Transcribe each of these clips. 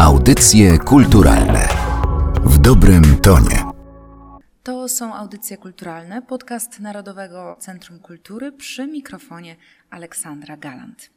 Audycje kulturalne w dobrym tonie. To są audycje kulturalne, podcast Narodowego Centrum Kultury przy mikrofonie Aleksandra Galant.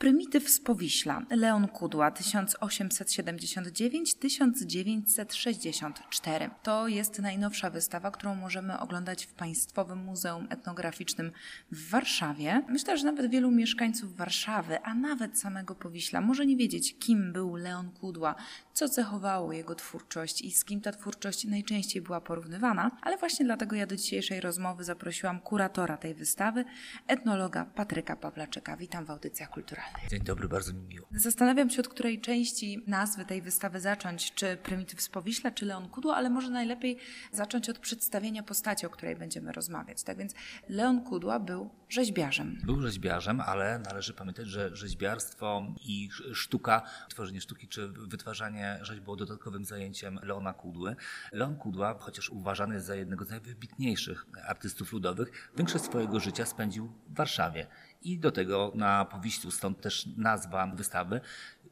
Prymityw z Powiśla, Leon Kudła, 1879-1964. To jest najnowsza wystawa, którą możemy oglądać w Państwowym Muzeum Etnograficznym w Warszawie. Myślę, że nawet wielu mieszkańców Warszawy, a nawet samego Powiśla, może nie wiedzieć, kim był Leon Kudła, co cechowało jego twórczość i z kim ta twórczość najczęściej była porównywana, ale właśnie dlatego ja do dzisiejszej rozmowy zaprosiłam kuratora tej wystawy, etnologa Patryka Pawlaczyka. Witam w audycjach kulturalnych. Dzień dobry, bardzo mi miło. Zastanawiam się, od której części nazwy tej wystawy zacząć, czy Prymityw z Powiśla, czy Leon Kudło, ale może najlepiej zacząć od przedstawienia postaci, o której będziemy rozmawiać. Tak więc Leon Kudła był rzeźbiarzem. Był rzeźbiarzem, ale należy pamiętać, że rzeźbiarstwo i sztuka, tworzenie sztuki czy wytwarzanie rzeźb było dodatkowym zajęciem Leona Kudły. Leon Kudła, chociaż uważany jest za jednego z najwybitniejszych artystów ludowych, większość swojego życia spędził w Warszawie i do tego na Powiślu, stąd też nazwa wystawy,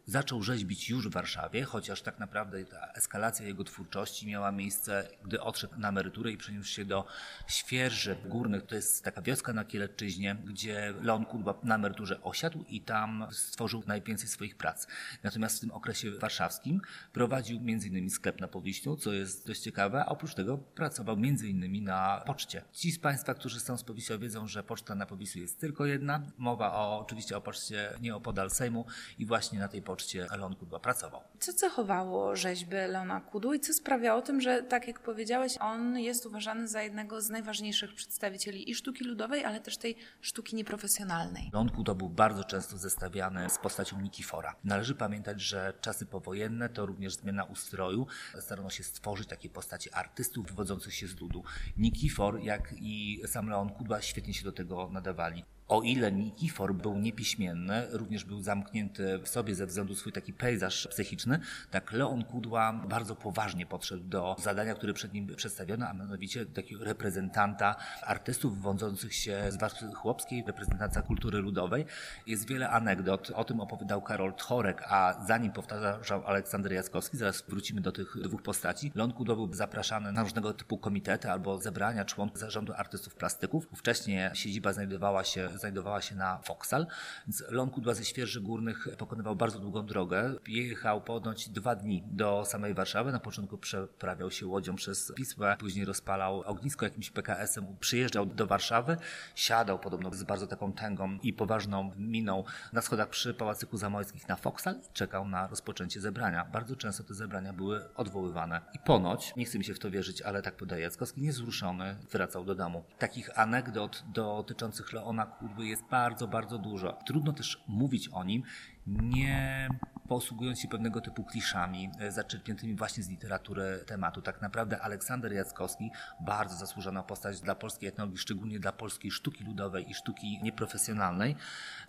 zaczął rzeźbić już w Warszawie, chociaż tak naprawdę ta eskalacja jego twórczości miała miejsce, gdy odszedł na emeryturę i przeniósł się do Świerży Górnych. To jest taka wioska na Kielecczyźnie, gdzie Leon Kudła na emeryturze osiadł i tam stworzył najwięcej swoich prac. Natomiast w tym okresie warszawskim prowadził m.in. sklep na Powiślu, co jest dość ciekawe, a oprócz tego pracował m.in. na poczcie. Ci z Państwa, którzy są z Powiśla wiedzą, że poczta na Powiślu jest tylko jedna. Mowa o, oczywiście o poczcie nieopodal Sejmu i właśnie na tej poczcie poczcie Leon Kudła pracował. Co cechowało rzeźby Leona Kudły i co sprawiało tym, że tak jak powiedziałeś, on jest uważany za jednego z najważniejszych przedstawicieli i sztuki ludowej, ale też tej sztuki nieprofesjonalnej? Leon Kudła był bardzo często zestawiany z postacią Nikifora. Należy pamiętać, że czasy powojenne to również zmiana ustroju. Starano się stworzyć takie postacie artystów wywodzących się z ludu. Nikifor, jak i sam Leon Kudła świetnie się do tego nadawali. O ile Nikifor był niepiśmienny, również był zamknięty w sobie ze względu swój taki pejzaż psychiczny, tak Leon Kudła bardzo poważnie podszedł do zadania, które przed nim przedstawiono, a mianowicie takiego reprezentanta artystów wywodzących się z warstwy chłopskiej, reprezentanta kultury ludowej. Jest wiele anegdot, o tym opowiadał Karol Tchorek, a zanim powtarzał Aleksander Jackowski, zaraz wrócimy do tych dwóch postaci, Leon Kudła był zapraszany na różnego typu komitety albo zebrania członków zarządu artystów plastyków. Wcześniej siedziba znajdowała się znajdowała się na Foksal, więc Lon Kudła ze Świerży Górnych pokonywał bardzo długą drogę. Jechał ponoć dwa dni do samej Warszawy. Na początku przeprawiał się łodzią przez Wisłę, później rozpalał ognisko jakimś PKS-em, przyjeżdżał do Warszawy, siadał podobno z bardzo taką tęgą i poważną miną na schodach przy Pałacyku Zamojskich na Foksal i czekał na rozpoczęcie zebrania. Bardzo często te zebrania były odwoływane. I ponoć, nie chce mi się w to wierzyć, ale tak podaje Jackowski, niezruszony wracał do domu. Takich anegdot dotyczących Leona Jest bardzo, bardzo dużo. Trudno też mówić o nim, nie posługując się pewnego typu kliszami, e, zaczerpniętymi właśnie z literatury tematu. Tak naprawdę Aleksander Jackowski, bardzo zasłużona postać dla polskiej etnologii, szczególnie dla polskiej sztuki ludowej i sztuki nieprofesjonalnej.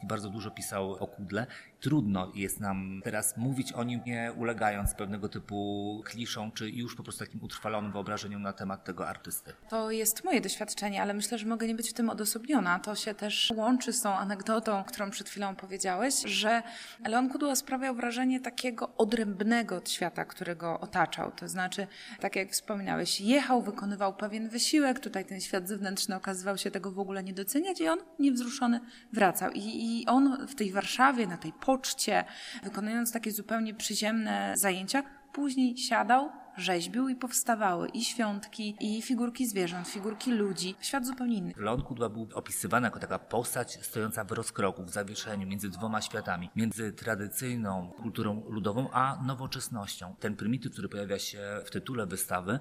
Bardzo dużo pisał o Kudle. Trudno jest nam teraz mówić o nim, nie ulegając pewnego typu kliszom, czy już po prostu takim utrwalonym wyobrażeniom na temat tego artysty. To jest moje doświadczenie, ale myślę, że mogę nie być w tym odosobniona. To się też łączy z tą anegdotą, którą przed chwilą powiedziałeś, że Leon Kudła sprawiał wrażenie takiego odrębnego od świata, którego otaczał. To znaczy, tak jak wspomniałeś, jechał, wykonywał pewien wysiłek, tutaj ten świat zewnętrzny okazywał się tego w ogóle nie doceniać i on niewzruszony wracał. I, i on w tej Warszawie, na tej poczcie, wykonując takie zupełnie przyziemne zajęcia, później siadał, rzeźbił i powstawały i świątki, i figurki zwierząt, figurki ludzi. Świat zupełnie inny. Leon Kudła był opisywany jako taka postać stojąca w rozkroku, w zawieszeniu między dwoma światami. Między tradycyjną kulturą ludową, a nowoczesnością. Ten prymityw, który pojawia się w tytule wystawy,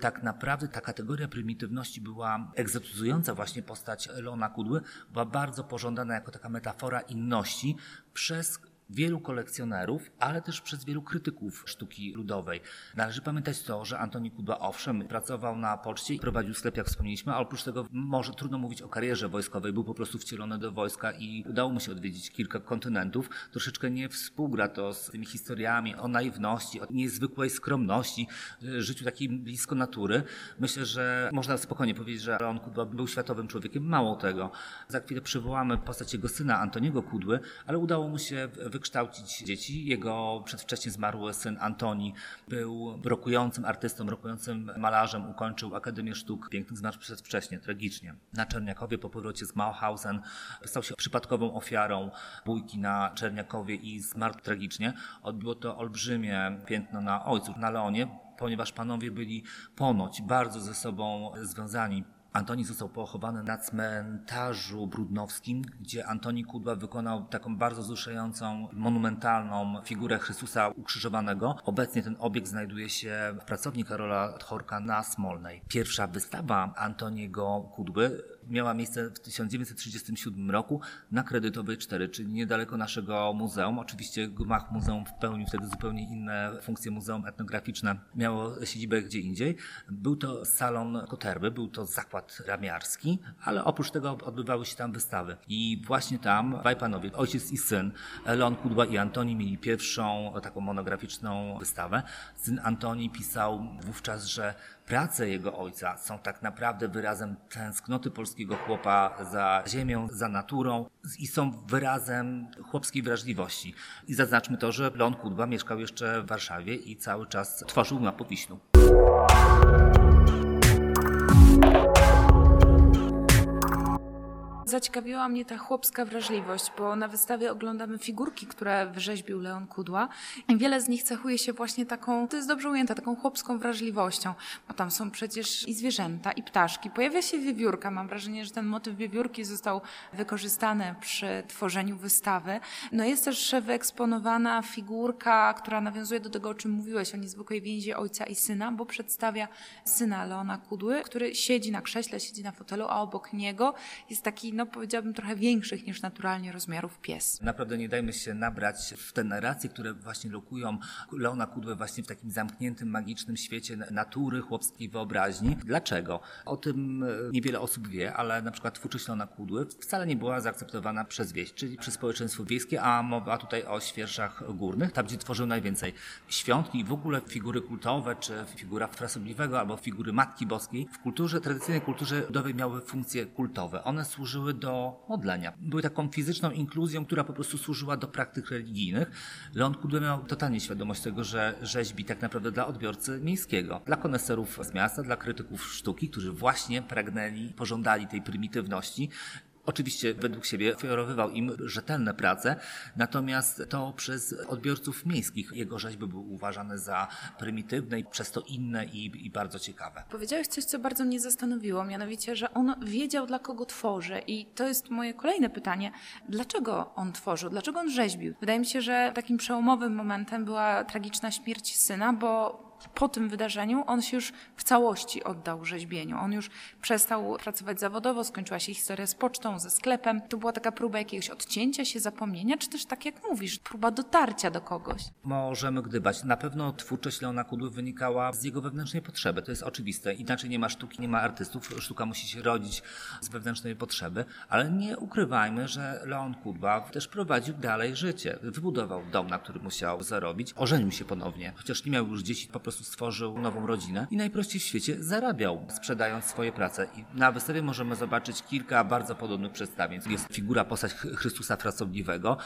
tak naprawdę ta kategoria prymitywności była egzotyzująca właśnie postać Leona Kudły, była bardzo pożądana jako taka metafora inności przez wielu kolekcjonerów, ale też przez wielu krytyków sztuki ludowej. Należy pamiętać to, że Antoni Kudła owszem pracował na poczcie i prowadził sklep, jak wspomnieliśmy, a oprócz tego może trudno mówić o karierze wojskowej, był po prostu wcielony do wojska i udało mu się odwiedzić kilka kontynentów. Troszeczkę nie współgra to z tymi historiami o naiwności, o niezwykłej skromności, e, życiu takiej blisko natury. Myślę, że można spokojnie powiedzieć, że on Kudła był światowym człowiekiem. Mało tego. Za chwilę przywołamy postać jego syna Antoniego Kudły, ale udało mu się wykonać wykształcić dzieci. Jego przedwcześnie zmarły syn Antoni był rokującym artystą, rokującym malarzem, ukończył Akademię Sztuk Pięknych, zmarł przedwcześnie, tragicznie. Na Czerniakowie po powrocie z Mauthausen stał się przypadkową ofiarą bójki na Czerniakowie i zmarł tragicznie. Odbiło to olbrzymie piętno na ojcu, na Leonie, ponieważ panowie byli ponoć bardzo ze sobą związani. Antoni został pochowany na cmentarzu brudnowskim, gdzie Antoni Kudła wykonał taką bardzo wzruszającą, monumentalną figurę Chrystusa ukrzyżowanego. Obecnie ten obiekt znajduje się w pracowni Karola Tchorka na Smolnej. Pierwsza wystawa Antoniego Kudły miała miejsce w 1937 roku na Kredytowej 4, czyli niedaleko naszego muzeum. Oczywiście gmach muzeum pełnił wtedy zupełnie inne funkcje muzeum etnograficzne. Miało siedzibę gdzie indziej. Był to salon Koterby, był to zakład ramiarski, ale oprócz tego odbywały się tam wystawy. I właśnie tam dwaj panowie, ojciec i syn, Leon Kudła i Antoni mieli pierwszą taką monograficzną wystawę. Syn Antoni pisał wówczas, że prace jego ojca są tak naprawdę wyrazem tęsknoty polskiego chłopa za ziemią, za naturą i są wyrazem chłopskiej wrażliwości. I zaznaczmy to, że Leon Kudła mieszkał jeszcze w Warszawie i cały czas tworzył na Powiślu. Zaciekawiła mnie ta chłopska wrażliwość, bo na wystawie oglądamy figurki, które wyrzeźbił Leon Kudła i wiele z nich cechuje się właśnie taką, to jest dobrze ujęte, taką chłopską wrażliwością, bo tam są przecież i zwierzęta, i ptaszki. Pojawia się wiewiórka, mam wrażenie, że ten motyw wiewiórki został wykorzystany przy tworzeniu wystawy. No jest też wyeksponowana figurka, która nawiązuje do tego, o czym mówiłeś, o niezwykłej więzi ojca i syna, bo przedstawia syna Leona Kudły, który siedzi na krześle, siedzi na fotelu, a obok niego jest taki, no powiedziałabym, trochę większych niż naturalnie rozmiarów pies. Naprawdę nie dajmy się nabrać w te narracje, które właśnie lokują Leona Kudłę właśnie w takim zamkniętym, magicznym świecie natury, chłopskiej wyobraźni. Dlaczego? O tym e, niewiele osób wie, ale na przykład twórczość Leona Kudły wcale nie była zaakceptowana przez wieś, czyli przez społeczeństwo wiejskie, a mowa tutaj o świerszach górnych, tam gdzie tworzył najwięcej świąt i w ogóle figury kultowe, czy figura frasobliwego, albo figury Matki Boskiej. W kulturze, tradycyjnej kulturze ludowej miały funkcje kultowe. One służyły do modlenia. Były taką fizyczną inkluzją, która po prostu służyła do praktyk religijnych. Leon Kudły miał totalnie świadomość tego, że rzeźbi tak naprawdę dla odbiorcy miejskiego, dla koneserów z miasta, dla krytyków sztuki, którzy właśnie pragnęli, pożądali tej prymitywności Oczywiście według siebie ofiarowywał im rzetelne prace, natomiast to przez odbiorców miejskich jego rzeźby były uważane za prymitywne i przez to inne i, i, bardzo ciekawe. Powiedziałeś coś, co bardzo mnie zastanowiło, mianowicie, że on wiedział, dla kogo tworzy i to jest moje kolejne pytanie. Dlaczego on tworzył? Dlaczego on rzeźbił? Wydaje mi się, że takim przełomowym momentem była tragiczna śmierć syna, bo po tym wydarzeniu on się już w całości oddał rzeźbieniu. On już przestał pracować zawodowo, skończyła się historia z pocztą, ze sklepem. To była taka próba jakiegoś odcięcia się, zapomnienia, czy też tak jak mówisz, próba dotarcia do kogoś. Możemy gdybać. Na pewno twórczość Leona Kudły wynikała z jego wewnętrznej potrzeby. To jest oczywiste. Inaczej nie ma sztuki, nie ma artystów. Sztuka musi się rodzić z wewnętrznej potrzeby, ale nie ukrywajmy, że Leon Kudła też prowadził dalej życie. Wybudował dom, na który musiał zarobić. Ożenił się ponownie, chociaż nie miał już dzieci, po prostu prostu stworzył nową rodzinę i najprościej w świecie zarabiał, sprzedając swoje prace. I na wystawie możemy zobaczyć kilka bardzo podobnych przedstawień. Jest figura, postać Chrystusa Frasobliwego,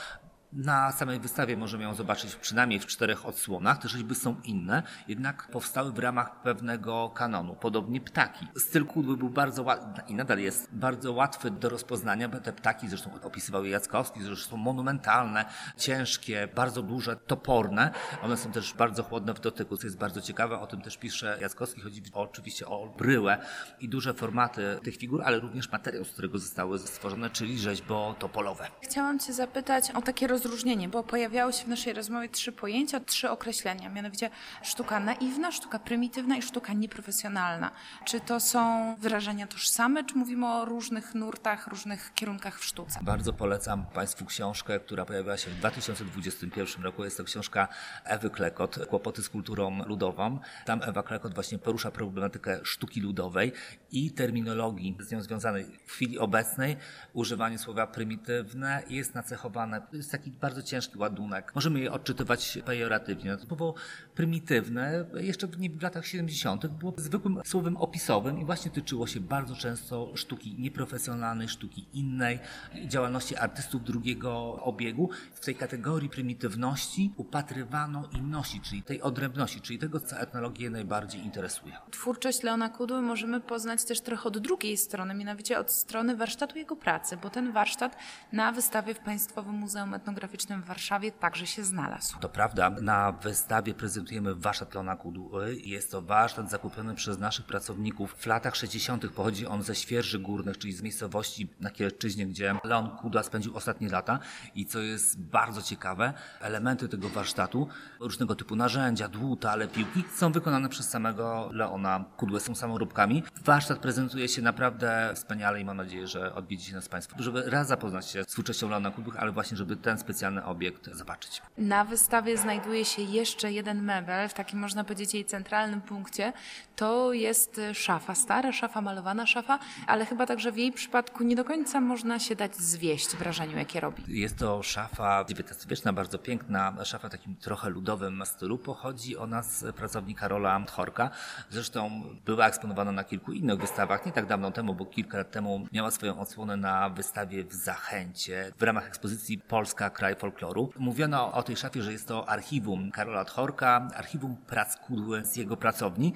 na samej wystawie możemy ją zobaczyć przynajmniej w czterech odsłonach. Te rzeźby są inne, jednak powstały w ramach pewnego kanonu. Podobnie ptaki. Styl kudły był bardzo łatwy i nadal jest bardzo łatwy do rozpoznania, bo te ptaki, zresztą opisywał je Jackowski, zresztą są monumentalne, ciężkie, bardzo duże, toporne. One są też bardzo chłodne w dotyku, co jest bardzo ciekawe. O tym też pisze Jackowski. Chodzi oczywiście o bryłę i duże formaty tych figur, ale również materiał, z którego zostały stworzone, czyli rzeźbo topolowe. Chciałam Cię zapytać o takie rozróżnienie, bo pojawiały się w naszej rozmowie trzy pojęcia, trzy określenia, mianowicie sztuka naiwna, sztuka prymitywna i sztuka nieprofesjonalna. Czy to są wyrażenia tożsame, czy mówimy o różnych nurtach, różnych kierunkach w sztuce? Bardzo polecam Państwu książkę, która pojawiła się w 2021 roku. Jest to książka Ewy Klekot, Kłopoty z kulturą ludową. Tam Ewa Klekot właśnie porusza problematykę sztuki ludowej i terminologii z nią związanej. W chwili obecnej używanie słowa prymitywne jest nacechowane, jest taki bardzo ciężki ładunek. Możemy je odczytywać pejoratywnie. To słowo prymitywne jeszcze w latach 70. było zwykłym słowem opisowym i właśnie tyczyło się bardzo często sztuki nieprofesjonalnej, sztuki innej, działalności artystów drugiego obiegu. W tej kategorii prymitywności upatrywano inności, czyli tej odrębności, czyli tego, co etnologię najbardziej interesuje. Twórczość Leona Kudły możemy poznać też trochę od drugiej strony, mianowicie od strony warsztatu jego pracy, bo ten warsztat na wystawie w Państwowym Muzeum Etnograficznym w Warszawie także się znalazł. To prawda, na wystawie prezentujemy warsztat Leona Kudły. Jest to warsztat zakupiony przez naszych pracowników w latach 60. Pochodzi on ze Świerży Górnych, czyli z miejscowości na Kierczyźnie, gdzie Leon Kudła spędził ostatnie lata. I co jest bardzo ciekawe, elementy tego warsztatu, różnego typu narzędzia, dłuta, ale piłki, są wykonane przez samego Leona Kudłę, są samoróbkami. Warsztat prezentuje się naprawdę wspaniale i mam nadzieję, że odwiedzicie nas Państwo, żeby raz zapoznać się z twórczością Leona Kudły, ale właśnie, żeby ten specjalny obiekt zobaczyć. Na wystawie znajduje się jeszcze jeden mebel, w takim można powiedzieć jej centralnym punkcie. To jest szafa, stara szafa, malowana szafa, ale chyba także w jej przypadku nie do końca można się dać zwieść wrażeniu, jakie robi. Jest to szafa XIX-wieczna, bardzo piękna, szafa w takim trochę ludowym stylu. Pochodzi ona z pracowni Karola Horka. Zresztą była eksponowana na kilku innych wystawach, nie tak dawno temu, bo kilka lat temu miała swoją odsłonę na wystawie w Zachęcie w ramach ekspozycji Polska Kraj Folkloru. Mówiono o tej szafie, że jest to archiwum Karola Tchorka, archiwum prac kudły z jego pracowni.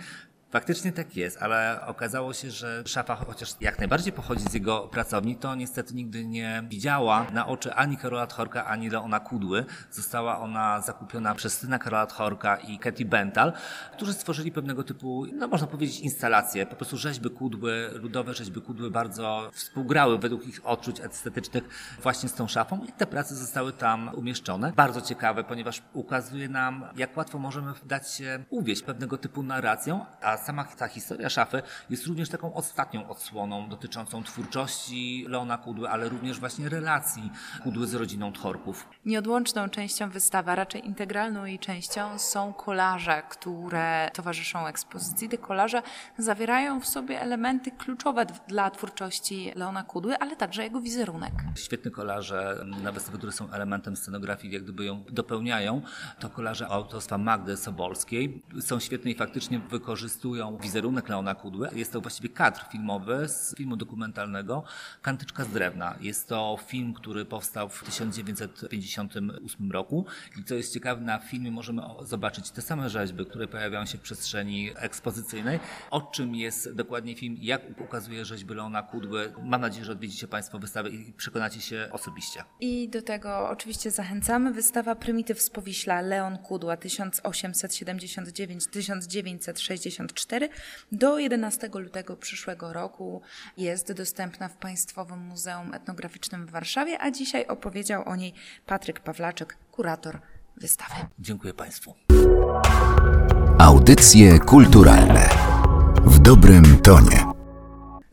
Faktycznie tak jest, ale okazało się, że szafa, chociaż jak najbardziej pochodzi z jego pracowni, to niestety nigdy nie widziała na oczy ani Karola Tchorka, ani Leona Kudły. Została ona zakupiona przez syna Karola Tchorka i Katy Bental, którzy stworzyli pewnego typu, no można powiedzieć, instalacje. Po prostu rzeźby kudły, ludowe rzeźby kudły bardzo współgrały według ich odczuć estetycznych właśnie z tą szafą i te prace zostały tam umieszczone. Bardzo ciekawe, ponieważ ukazuje nam, jak łatwo możemy dać się uwieść pewnego typu narracją, a sama ta historia szafy jest również taką ostatnią odsłoną dotyczącą twórczości Leona Kudły, ale również właśnie relacji Kudły z rodziną Tchorków. Nieodłączną częścią wystawy, a raczej integralną jej częścią są kolaże, które towarzyszą ekspozycji. Te kolaże zawierają w sobie elementy kluczowe dla twórczości Leona Kudły, ale także jego wizerunek. Świetne kolaże na wystawie, które są elementem scenografii, jak gdyby ją dopełniają, to kolaże autorstwa Magdy Sobolskiej. Są świetne i faktycznie wykorzystują wizerunek Leona Kudły. Jest to właściwie kadr filmowy z filmu dokumentalnego Kantyczka z drewna. Jest to film, który powstał w 1958 roku i co jest ciekawe, na filmie możemy zobaczyć te same rzeźby, które pojawiają się w przestrzeni ekspozycyjnej. O czym jest dokładnie film, jak ukazuje rzeźby Leona Kudły. Mam nadzieję, że odwiedzicie Państwo wystawę i przekonacie się osobiście. I do tego oczywiście zachęcamy. Wystawa Prymityw z Powiśla Leon Kudła 1879-1964 do 11 lutego przyszłego roku jest dostępna w Państwowym Muzeum Etnograficznym w Warszawie, a dzisiaj opowiedział o niej Patryk Pawlaczek, kurator wystawy. Dziękuję Państwu. Audycje kulturalne w dobrym tonie.